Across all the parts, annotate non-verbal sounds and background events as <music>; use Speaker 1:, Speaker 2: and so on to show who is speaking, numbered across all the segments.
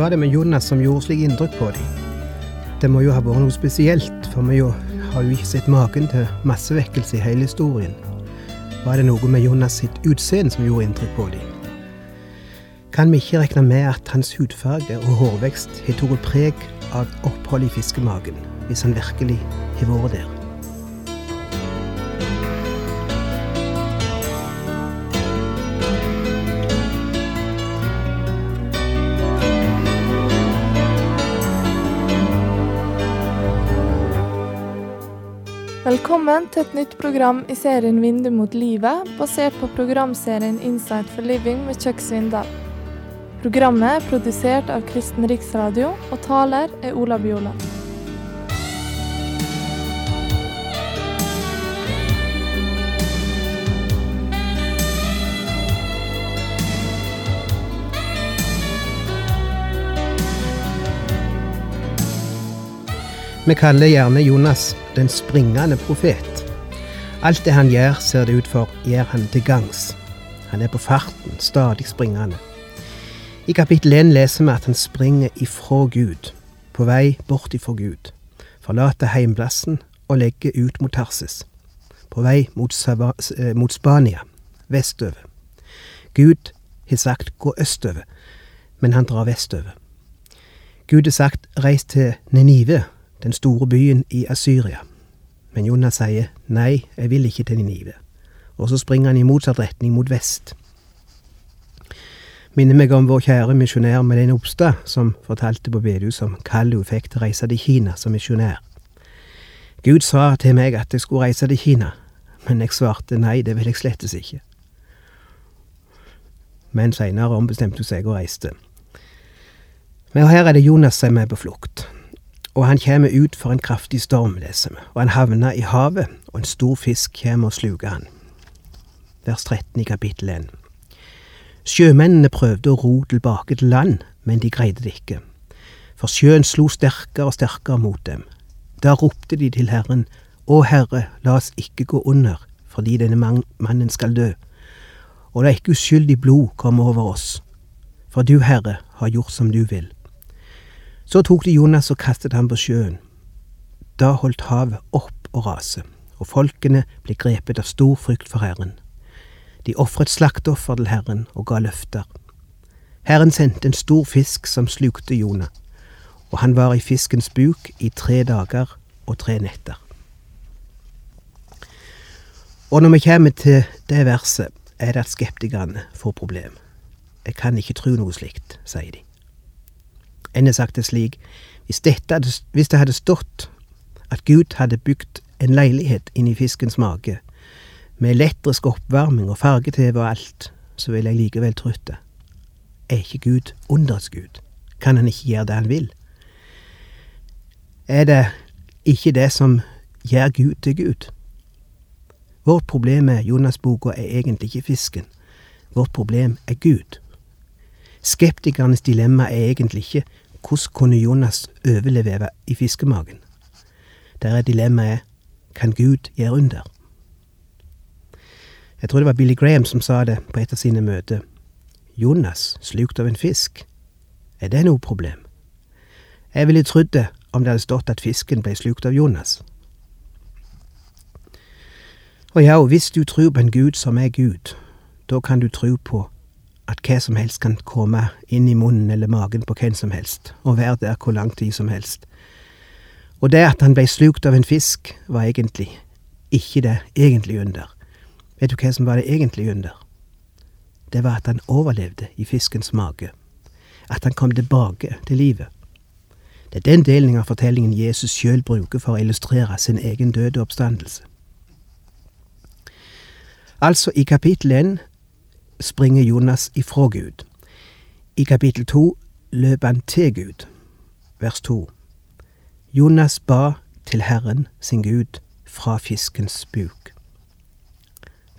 Speaker 1: Var det med Jonas som gjorde slik inntrykk på dem? Det må jo ha vært noe spesielt, for vi jo, har jo ikke sett maken til massevekkelse i hele historien. Var det noe med Jonas sitt utseende som gjorde inntrykk på dem? Kan vi ikke regne med at hans hudfarge og hårvekst har tatt preg av opphold i fiskemagen, hvis han virkelig har vært der?
Speaker 2: Velkommen til et nytt program i serien Vindu mot livet, basert på programserien Insight for living med Chuck. Programmet er produsert av Kristen Riksradio, og taler er Ola Bjoland.
Speaker 1: Vi kaller gjerne Jonas den springende profet. Alt det han gjør, ser det ut for, gjør han til gangs. Han er på farten, stadig springende. I kapittel 1 leser vi at han springer ifra Gud, på vei bort ifra Gud. Forlater heimplassen og legger ut mot Tarsis. På vei mot, Sava, eh, mot Spania, vestover. Gud har sagt gå østover, men han drar vestover. Gud har sagt reis til Nenive, den store byen i Asyria. Men Jonas sier nei, jeg vil ikke til Ninive. Og så springer han i motsatt retning, mot vest. Minner meg om vår kjære misjonær Melene Opstad, som fortalte på bedehuset om kallet hun fikk til å reise til Kina som misjonær. Gud sa til meg at jeg skulle reise til Kina, men jeg svarte nei, det vil jeg slettes ikke. Men seinere ombestemte hun seg og reiste. Men her er det Jonas som er på flukt. Og han kjem ut for en kraftig storm, leser vi, og han havner i havet, og en stor fisk kjem og sluker han. Vers 13 i kapittel 1. Sjømennene prøvde å ro tilbake til land, men de greide det ikke, for sjøen slo sterkere og sterkere mot dem. Da ropte de til Herren, Å Herre, la oss ikke gå under, fordi denne mannen skal dø, og la ikke uskyldig blod komme over oss, for du, Herre, har gjort som du vil. Så tok de Jonas og kastet ham på sjøen. Da holdt havet opp å rase, og folkene ble grepet av stor frykt for Herren. De ofret slakteoffer til Herren og ga løfter. Herren sendte en stor fisk som slukte Jonah, og han var i fiskens buk i tre dager og tre netter. Og når vi kommer til det verset, er det at skeptikerne får problem. Jeg kan ikke tro noe slikt, sier de. En har sagt det slik, hvis, hadde, hvis det hadde stått at Gud hadde bygd en leilighet inni fiskens mage, med elektrisk oppvarming og farge-TV og alt, så ville jeg likevel trodd det. Er ikke Gud underets Gud? Kan han ikke gjøre det han vil? Er det ikke det som gjør Gud til Gud? Vårt problem med Jonas-boka er egentlig ikke fisken. Vårt problem er Gud. Skeptikernes dilemma er egentlig ikke hvordan kunne Jonas overleve i fiskemagen? Der er dilemmaet kan Gud gjøre under? Jeg tror det var Billy Graham som sa det på et av sine møter. Jonas slukt av en fisk. Er det noe problem? Jeg ville trodd det om det hadde stått at fisken ble slukt av Jonas. Og ja, hvis du tror på en Gud som er Gud, da kan du tro på at hva som helst kan komme inn i munnen eller magen på hvem som helst, og være der hvor lang tid som helst. Og det at han blei slukt av en fisk, var egentlig ikke det egentlige under. Vet du hva som var det egentlige under? Det var at han overlevde i fiskens mage. At han kom tilbake til livet. Det er den delen av fortellingen Jesus sjøl bruker for å illustrere sin egen døde oppstandelse. Altså, i kapittel 1 springer Jonas ifra Gud. I kapittel to løp han til Gud. Vers to. Jonas ba til Herren sin Gud fra fiskens buk.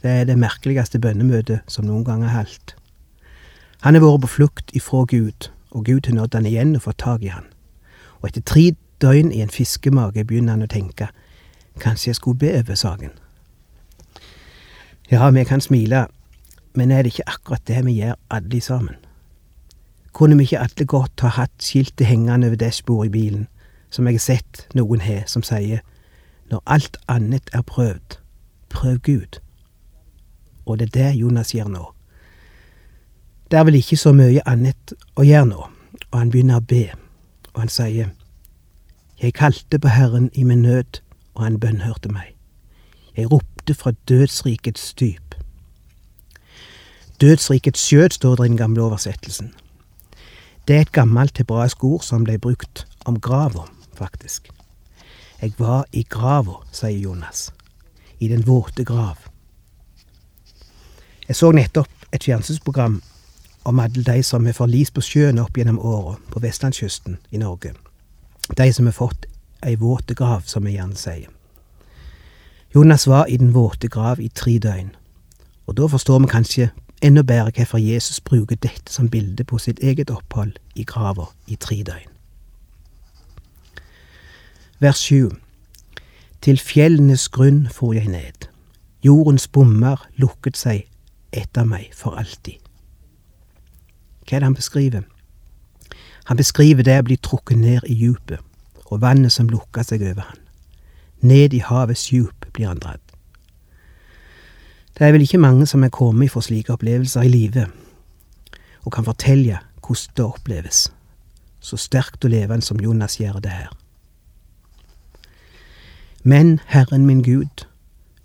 Speaker 1: Det er det merkeligste bønnemøtet som noen gang er holdt. Han har vært på flukt ifra Gud, og Gud har nådd han igjen og fått tak i han. Og etter tre døgn i en fiskemage begynner han å tenke, kanskje jeg skulle be over saken. Ja, vi kan smile men er det ikke akkurat det vi gjør alle sammen? Kunne vi ikke alle godt ha hatt skiltet hengende over dashbordet i bilen, som jeg har sett noen har, som sier når alt annet er prøvd, prøv Gud. Og det er det Jonas gjør nå. Det er vel ikke så mye annet å gjøre nå, og han begynner å be, og han sier, Jeg kalte på Herren i min nød, og han bønnhørte meg. Jeg ropte fra dødsrikets dyp. Dødsrikets skjød står det i den gamle oversettelsen. Det er et gammelt hebraisk ord som ble brukt om grava, faktisk. Jeg var i grava, sier Jonas. I den våte grav. Jeg så nettopp et fjernsynsprogram om alle de som har forlist på sjøen opp gjennom åra på vestlandskysten i Norge. De som har fått ei våte grav, som vi gjerne sier. Jonas var i den våte grav i tre døgn, og da forstår vi kanskje enda bedre hvorfor Jesus bruker dette som bilde på sitt eget opphold i grava i tre døgn. Vers 7 Til fjellenes grunn for jeg ned. Jordens bommer lukket seg etter meg for alltid. Hva er det han beskriver? Han beskriver det å bli trukket ned i djupet, og vannet som lukker seg over han. Ned i havets djup blir han dratt. Det er vel ikke mange som er kommet for slike opplevelser i livet, og kan fortelle hvordan det oppleves, så sterkt og levende som Jonas gjør det her. Men Herren min Gud,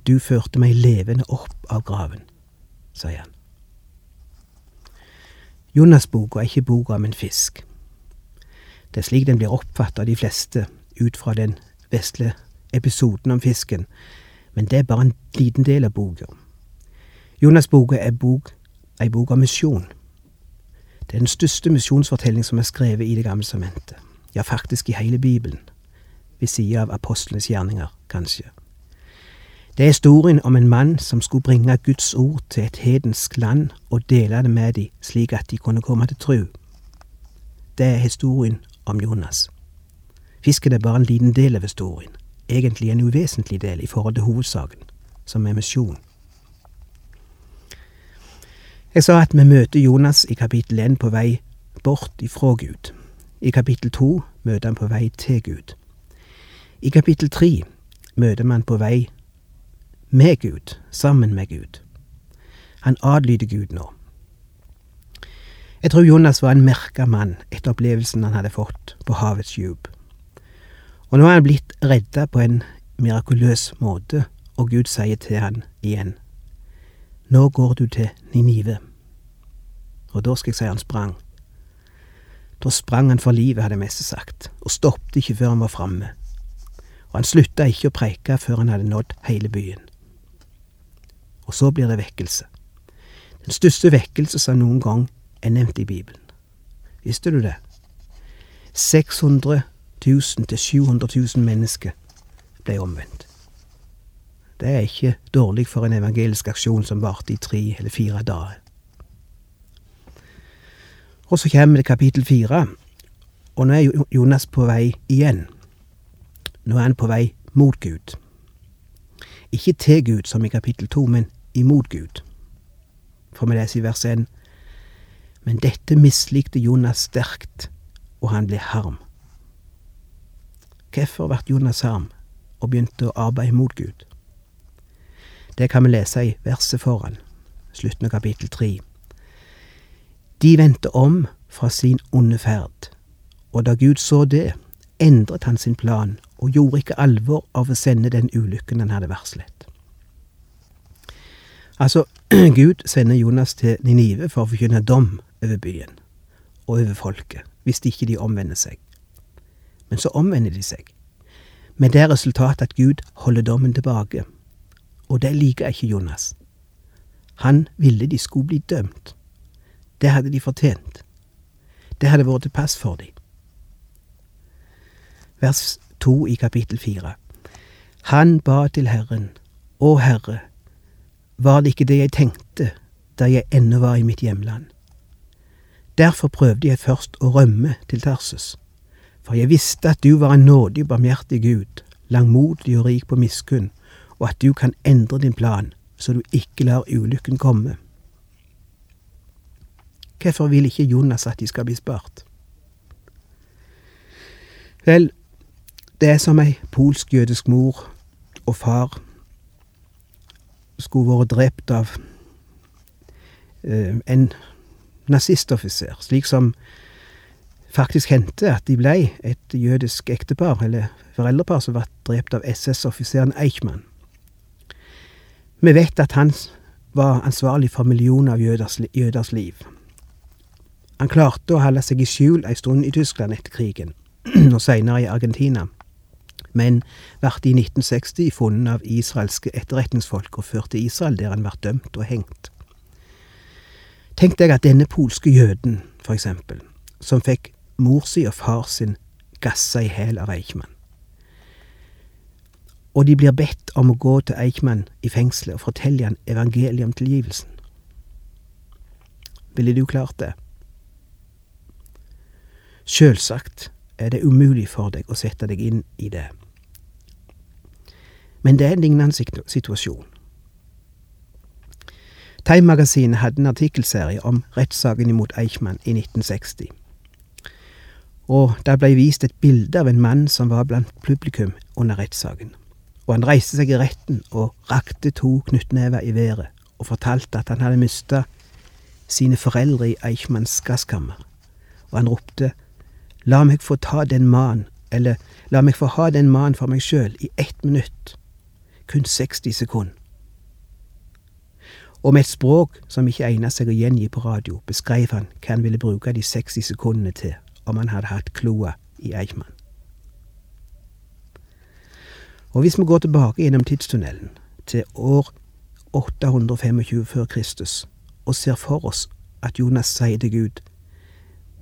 Speaker 1: du førte meg levende opp av graven, sier han. Jonas-boka er ikke boka om en fisk. Det er slik den blir oppfattet av de fleste ut fra den vesle episoden om fisken, men det er bare en liten del av boka. Jonas-boka er bok, ei bok om misjon. Det er den største misjonsfortelling som er skrevet i Det gamle sementet, ja, faktisk i hele Bibelen, ved sida av apostlenes gjerninger, kanskje. Det er historien om en mann som skulle bringe Guds ord til et hedensk land og dele det med dem slik at de kunne komme til tru. Det er historien om Jonas. Fisken er bare en liten del av historien, egentlig en uvesentlig del i forhold til hovedsaken, som er misjon. Jeg sa at vi møter Jonas i kapittel 1 på vei bort ifra Gud. I kapittel 2 møter han på vei til Gud. I kapittel 3 møter man på vei med Gud, sammen med Gud. Han adlyder Gud nå. Jeg tror Jonas var en merka mann etter opplevelsen han hadde fått på havets djup. Og nå er han blitt redda på en mirakuløs måte, og Gud sier til han igjen, Nå går du til Ninive. Og da skal jeg si han sprang. Da sprang han for livet, hadde Messe sagt, og stoppet ikke før han var framme. Og han slutta ikke å preike før han hadde nådd hele byen. Og så blir det vekkelse. Den største vekkelse som noen gang er nevnt i Bibelen. Visste du det? 600 000 til 700 000 mennesker ble omvendt. Det er ikke dårlig for en evangelisk aksjon som varte i tre eller fire dager. Og så kommer det kapittel fire, og nå er Jonas på vei igjen. Nå er han på vei mot Gud. Ikke til Gud, som i kapittel to, men imot Gud. For vi leser i vers 1. Men dette mislikte Jonas sterkt, og han ble harm. Hvorfor ble Jonas harm og begynte å arbeide mot Gud? Det kan vi lese i verset foran, slutten av kapittel tre. De vendte om fra sin onde ferd, og da Gud så det, endret han sin plan og gjorde ikke alvor av å sende den ulykken han hadde varslet. Altså, <clears throat> Gud sender Jonas til Ninive for å forkynne dom over byen og over folket, hvis ikke de omvender seg. Men så omvender de seg, med det resultatet at Gud holder dommen tilbake. Og det liker ikke Jonas. Han ville de skulle bli dømt. Det hadde de fortjent. Det hadde vært til pass for dem. Vers to i kapittel fire. Han ba til Herren, Å Herre, var det ikke det jeg tenkte da jeg ennå var i mitt hjemland. Derfor prøvde jeg først å rømme til Tarsus, for jeg visste at du var en nådig og barmhjertig Gud, langmodig og rik på miskunn, og at du kan endre din plan så du ikke lar ulykken komme. Hvorfor vil ikke Jonas at de skal bli spart? Vel, det er som ei polsk-jødisk mor og far skulle vært drept av uh, en nazistoffiser, slik som faktisk hendte at de blei et jødisk ektepar, eller foreldrepar, som ble drept av SS-offiseren Eichmann. Vi vet at han var ansvarlig for millioner av jøders, jøders liv. Han klarte å holde seg i skjul ei stund i Tyskland etter krigen, <clears throat> og seinere i Argentina, men ble i 1960 funnet av israelske etterretningsfolk og ført til Israel, der han ble dømt og hengt. Tenk deg at denne polske jøden, for eksempel, som fikk mor si og far sin gassa i hæl av Eichmann. Og de blir bedt om å gå til Eichmann i fengselet og fortelle han evangeliet om tilgivelsen. Ville du klart det? Sjølsagt er det umulig for deg å sette deg inn i det. Men det er en lignende situasjon. Time-magasinet hadde en artikkelserie om rettssaken imot Eichmann i 1960. Og der blei vist et bilde av en mann som var blant publikum under rettssaken. Og han reiste seg i retten og rakte to knyttnever i været og fortalte at han hadde mista sine foreldre i Eichmanns gasskammer. Og han ropte La meg få ta den mannen, eller la meg få ha den mannen for meg sjøl i ett minutt. Kun 60 sekunder. Og med et språk som ikke egnet seg å gjengi på radio, beskrev han hva han ville bruke de 60 sekundene til om han hadde hatt kloa i Eichmann. Og hvis vi går tilbake gjennom tidstunnelen, til år 825 før Kristus, og ser for oss at Jonas sier til Gud,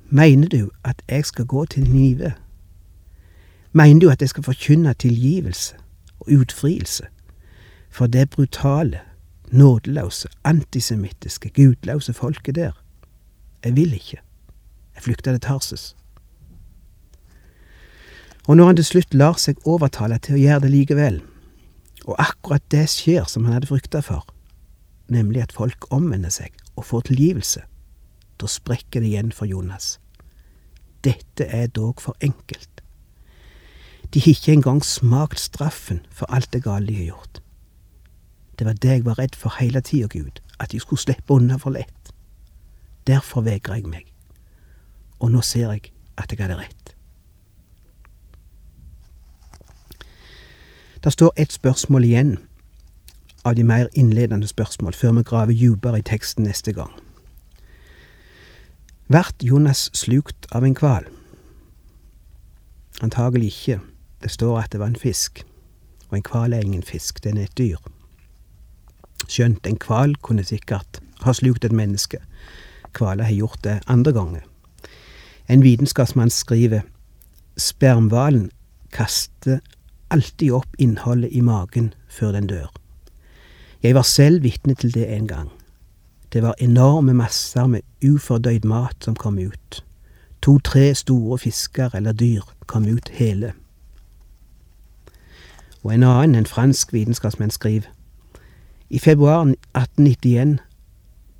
Speaker 1: Mener du at jeg skal gå til Nive? Mener du at jeg skal forkynne tilgivelse og utfrielse for det brutale, nådeløse, antisemittiske, gudløse folket der? Jeg vil ikke. Jeg flykta til Tarsus. Og når han til slutt lar seg overtale til å gjøre det likevel, og akkurat det skjer som han hadde frykta for, nemlig at folk omvender seg og får tilgivelse, da sprekker det igjen for Jonas. Dette er dog for enkelt. De har ikke engang smakt straffen for alt det gale de har gjort. Det var det jeg var redd for hele tida, Gud, at de skulle slippe unna for lett. Derfor vegrer jeg meg. Og nå ser jeg at jeg hadde rett. Det står ett spørsmål igjen av de mer innledende spørsmål før vi graver dypere i teksten neste gang. Vart Jonas slukt av en hval? Antagelig ikke. Det står at det var en fisk. Og en hval er ingen fisk, den er et dyr. Skjønt en hval kunne sikkert ha slukt et menneske. Hvaler har gjort det andre ganger. En vitenskapsmann skriver spermhvalen kaster alltid opp innholdet i magen før den dør. Jeg var selv vitne til det en gang. Det var enorme masser med ufordøyd mat som kom ut. To-tre store fisker eller dyr kom ut hele. Og en annen, en fransk vitenskapsmann, skriver i februar 1891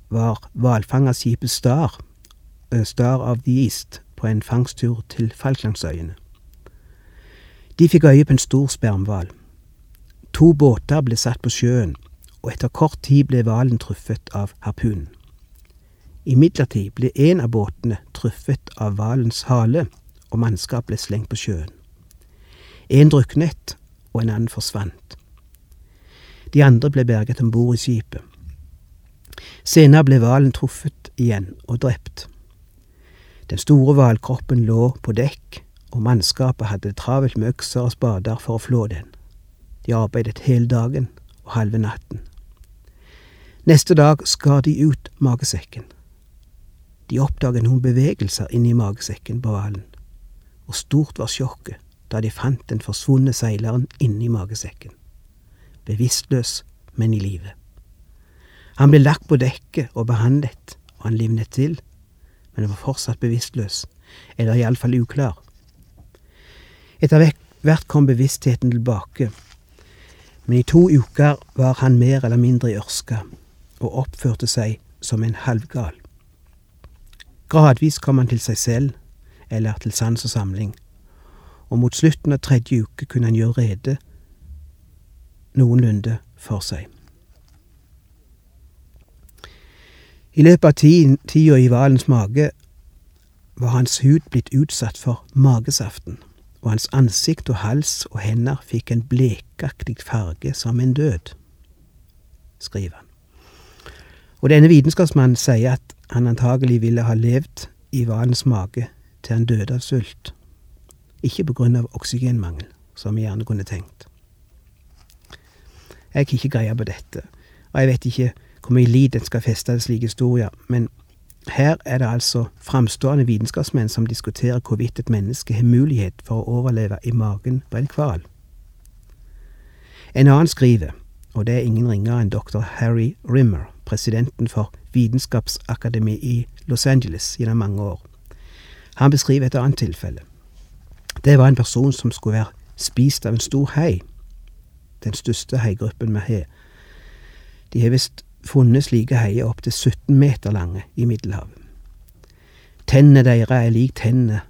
Speaker 1: var hvalfangerskipet Star, Star of the East, på en fangsttur til Falklandsøyene. De fikk øye på en stor spermhval. To båter ble satt på sjøen, og etter kort tid ble hvalen truffet av harpunen. Imidlertid ble en av båtene truffet av hvalens hale, og mannskap ble slengt på sjøen. En druknet, og en annen forsvant. De andre ble berget om bord i skipet. Senere ble hvalen truffet igjen og drept. Den store hvalkroppen lå på dekk, og mannskapet hadde det travelt med økser og spader for å flå den. De arbeidet hele dagen og halve natten. Neste dag skar de ut magesekken. De oppdaget noen bevegelser inni magesekken på hvalen, og stort var sjokket da de fant den forsvunne seileren inni magesekken. Bevisstløs, men i live. Han ble lagt på dekket og behandlet, og han livnet til, men var fortsatt bevisstløs, eller iallfall uklar. Etter hvert kom bevisstheten tilbake, men i to uker var han mer eller mindre i ørska og oppførte seg som en halvgal. Gradvis kom han til seg selv, eller til sans og samling, og mot slutten av tredje uke kunne han gjøre rede noenlunde for seg. I løpet av tida i hvalens mage var hans hud blitt utsatt for magesaften, og hans ansikt og hals og hender fikk en blekaktig farge som en død, skriver han. Og denne vitenskapsmannen sier at han antagelig ville ha levd i hvalens mage til han døde av sult, ikke på grunn av oksygenmangel, som vi gjerne kunne tenkt. Jeg har ikke greie på dette, og jeg vet ikke hvor mye lit en skal feste til slike historier, men her er det altså framstående vitenskapsmenn som diskuterer hvorvidt et menneske har mulighet for å overleve i magen på en hval. En annen skriver, og det er ingen ringere enn dr. Harry Rimmer, presidenten for Vitenskapsakademiet i Los Angeles gjennom mange år. Han beskriver et annet tilfelle. Det var en person som skulle være spist av en stor hai, den største haigruppen vi har. De har visst funnet slike heier opptil 17 meter lange i Middelhavet. Tennene deres er, lik tennene,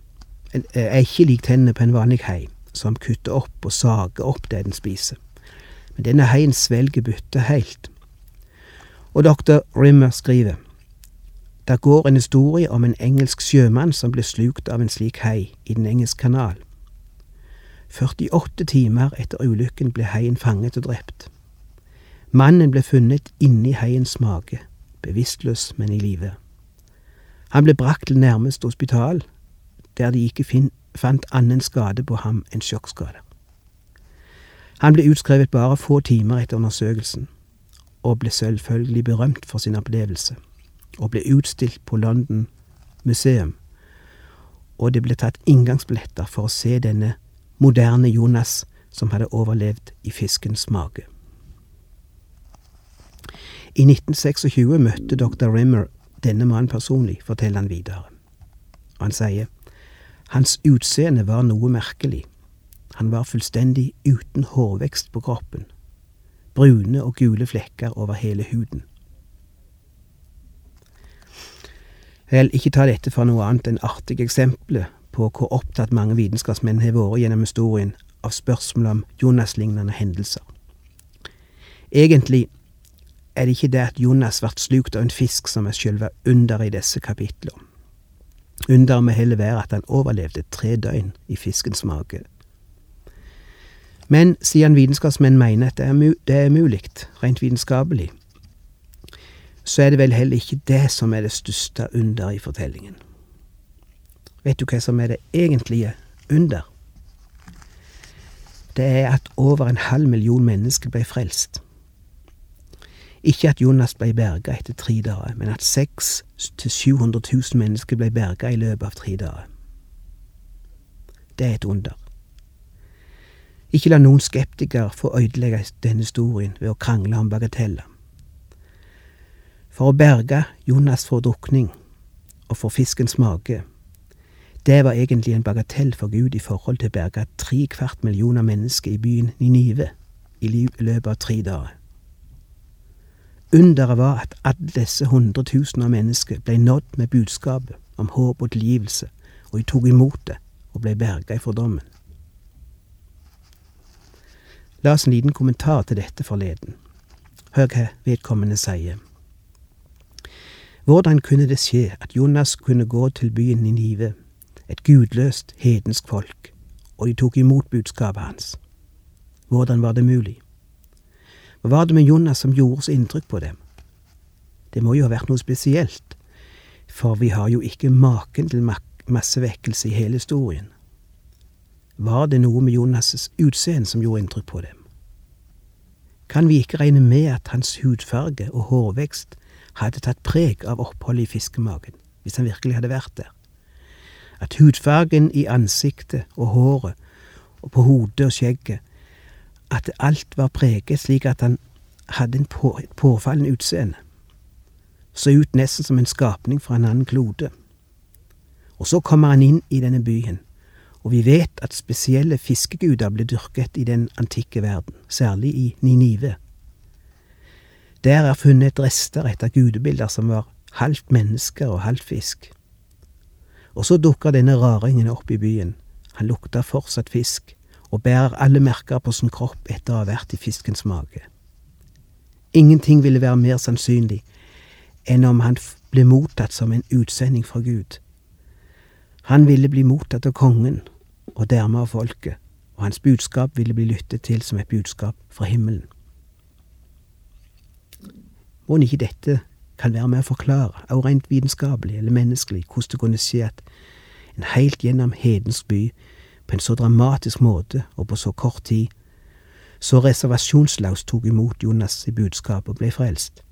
Speaker 1: er ikke lik tennene på en vanlig hei, som kutter opp og sager opp det den spiser. Men denne heien svelger byttet heilt. Og doktor Rimmer skriver der går en historie om en engelsk sjømann som ble slukt av en slik hei i Den engelske kanal. 48 timer etter ulykken ble heien fanget og drept. Mannen ble funnet inni haiens mage, bevisstløs, men i live. Han ble brakt til nærmeste hospital, der de ikke fant annen skade på ham enn sjokkskade. Han ble utskrevet bare få timer etter undersøkelsen, og ble selvfølgelig berømt for sin opplevelse, og ble utstilt på London museum, og det ble tatt inngangsbilletter for å se denne moderne Jonas som hadde overlevd i fiskens mage. I 1926 møtte dr. Rimmer denne mannen personlig, forteller han videre. Han sier hans utseende var noe merkelig. Han var fullstendig uten hårvekst på kroppen. Brune og gule flekker over hele huden. Vel, ikke ta dette for noe annet enn artige eksempler på hvor opptatt mange vitenskapsmenn har vært gjennom historien av spørsmål om Jonas-lignende hendelser. Egentlig er det ikke det at Jonas vart slukt av en fisk som er sjølve underet i disse kapitlene. Underet må heller være at han overlevde tre døgn i fiskens mage. Men siden vitenskapsmenn mener at det er, det er mulig, rent vitenskapelig, så er det vel heller ikke det som er det største under i fortellingen. Vet du hva som er det egentlige under? Det er at over en halv million mennesker ble frelst. Ikke at Jonas ble berga etter tre dager, men at 600 700 000 mennesker ble berga i løpet av tre dager. Det er et under. Ikke la noen skeptikere få ødelegge denne historien ved å krangle om bagateller. For å berge Jonas for drukning og for fiskens mage, det var egentlig en bagatell for Gud i forhold til å berge tre kvart millioner mennesker i byen Ninive i løpet av tre dager. Underet var at alle disse hundretusener av mennesker ble nådd med budskapet om håp og tilgivelse, og de tok imot det og ble berga ifra dommen. La oss en liten kommentar til dette forleden. Hør hva vedkommende sier. Hvordan kunne det skje at Jonas kunne gå til byen Ninive, et gudløst, hedensk folk, og de tok imot budskapet hans? Hvordan var det mulig? Hva var det med Jonas som gjorde så inntrykk på dem? Det må jo ha vært noe spesielt, for vi har jo ikke maken til massevekkelse i hele historien. Var det noe med Jonas' utseende som gjorde inntrykk på dem? Kan vi ikke regne med at hans hudfarge og hårvekst hadde tatt preg av oppholdet i fiskemagen, hvis han virkelig hadde vært der? At hudfargen i ansiktet og håret og på hodet og skjegget at alt var preget slik at han hadde en på, påfallende utseende. Så ut nesten som en skapning fra en annen klode. Og så kommer han inn i denne byen, og vi vet at spesielle fiskeguder ble dyrket i den antikke verden, særlig i Ninive. Der er funnet rester etter gudebilder som var halvt mennesker og halvt fisk. Og så dukker denne raringen opp i byen. Han lukter fortsatt fisk, og bærer alle merker på sin kropp etter å ha vært i fiskens mage. Ingenting ville være mer sannsynlig enn om han ble mottatt som en utsending fra Gud. Han ville bli mottatt av kongen, og dermed av folket, og hans budskap ville bli lyttet til som et budskap fra himmelen. Mon ikke dette kan være med å forklare, også rent vitenskapelig eller menneskelig, hvordan det kunne skje at en helt gjennom hedensk by på en så dramatisk måte og på så kort tid så reservasjonslaus tok imot Jonas' i budskap og ble frelst.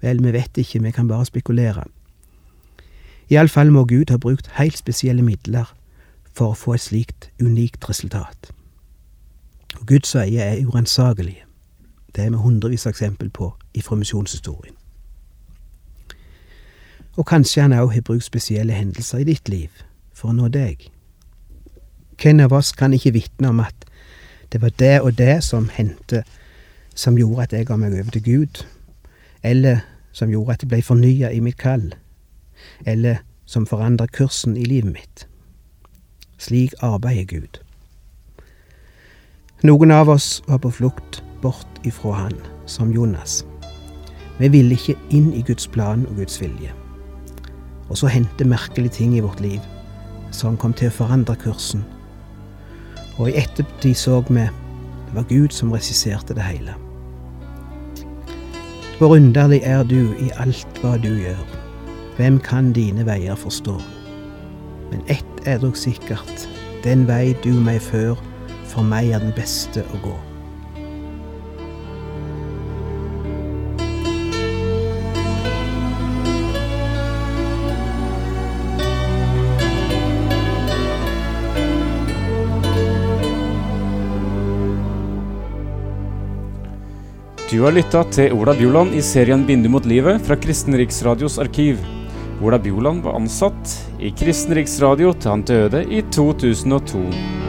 Speaker 1: Vel, vi vet ikke, vi kan bare spekulere. Iallfall må Gud ha brukt helt spesielle midler for å få et slikt unikt resultat. Og Guds veier er uransakelige. Det er vi hundrevis av eksempel på ifra misjonshistorien. Og kanskje han òg har brukt spesielle hendelser i ditt liv for å nå deg. Hvem av oss kan ikke vitne om at det var det og det som hendte som gjorde at jeg ga meg over til Gud, eller som gjorde at jeg ble fornya i mitt kall, eller som forandra kursen i livet mitt. Slik arbeider Gud. Noen av oss var på flukt bort ifra Han, som Jonas. Vi ville ikke inn i Guds plan og Guds vilje. Og så hendte merkelige ting i vårt liv som kom til å forandre kursen. Og i ettertid så vi det var Gud som regisserte det hele. Hvor underlig er du i alt hva du gjør. Hvem kan dine veier forstå? Men ett er dog sikkert, den vei du meg før, for meg er den beste å gå.
Speaker 3: Du har lytta til Ola Bjoland i serien 'Bindu mot livet' fra Kristen Riksradios arkiv. Ola Bjoland var ansatt i Kristen Riksradio til han døde i 2002.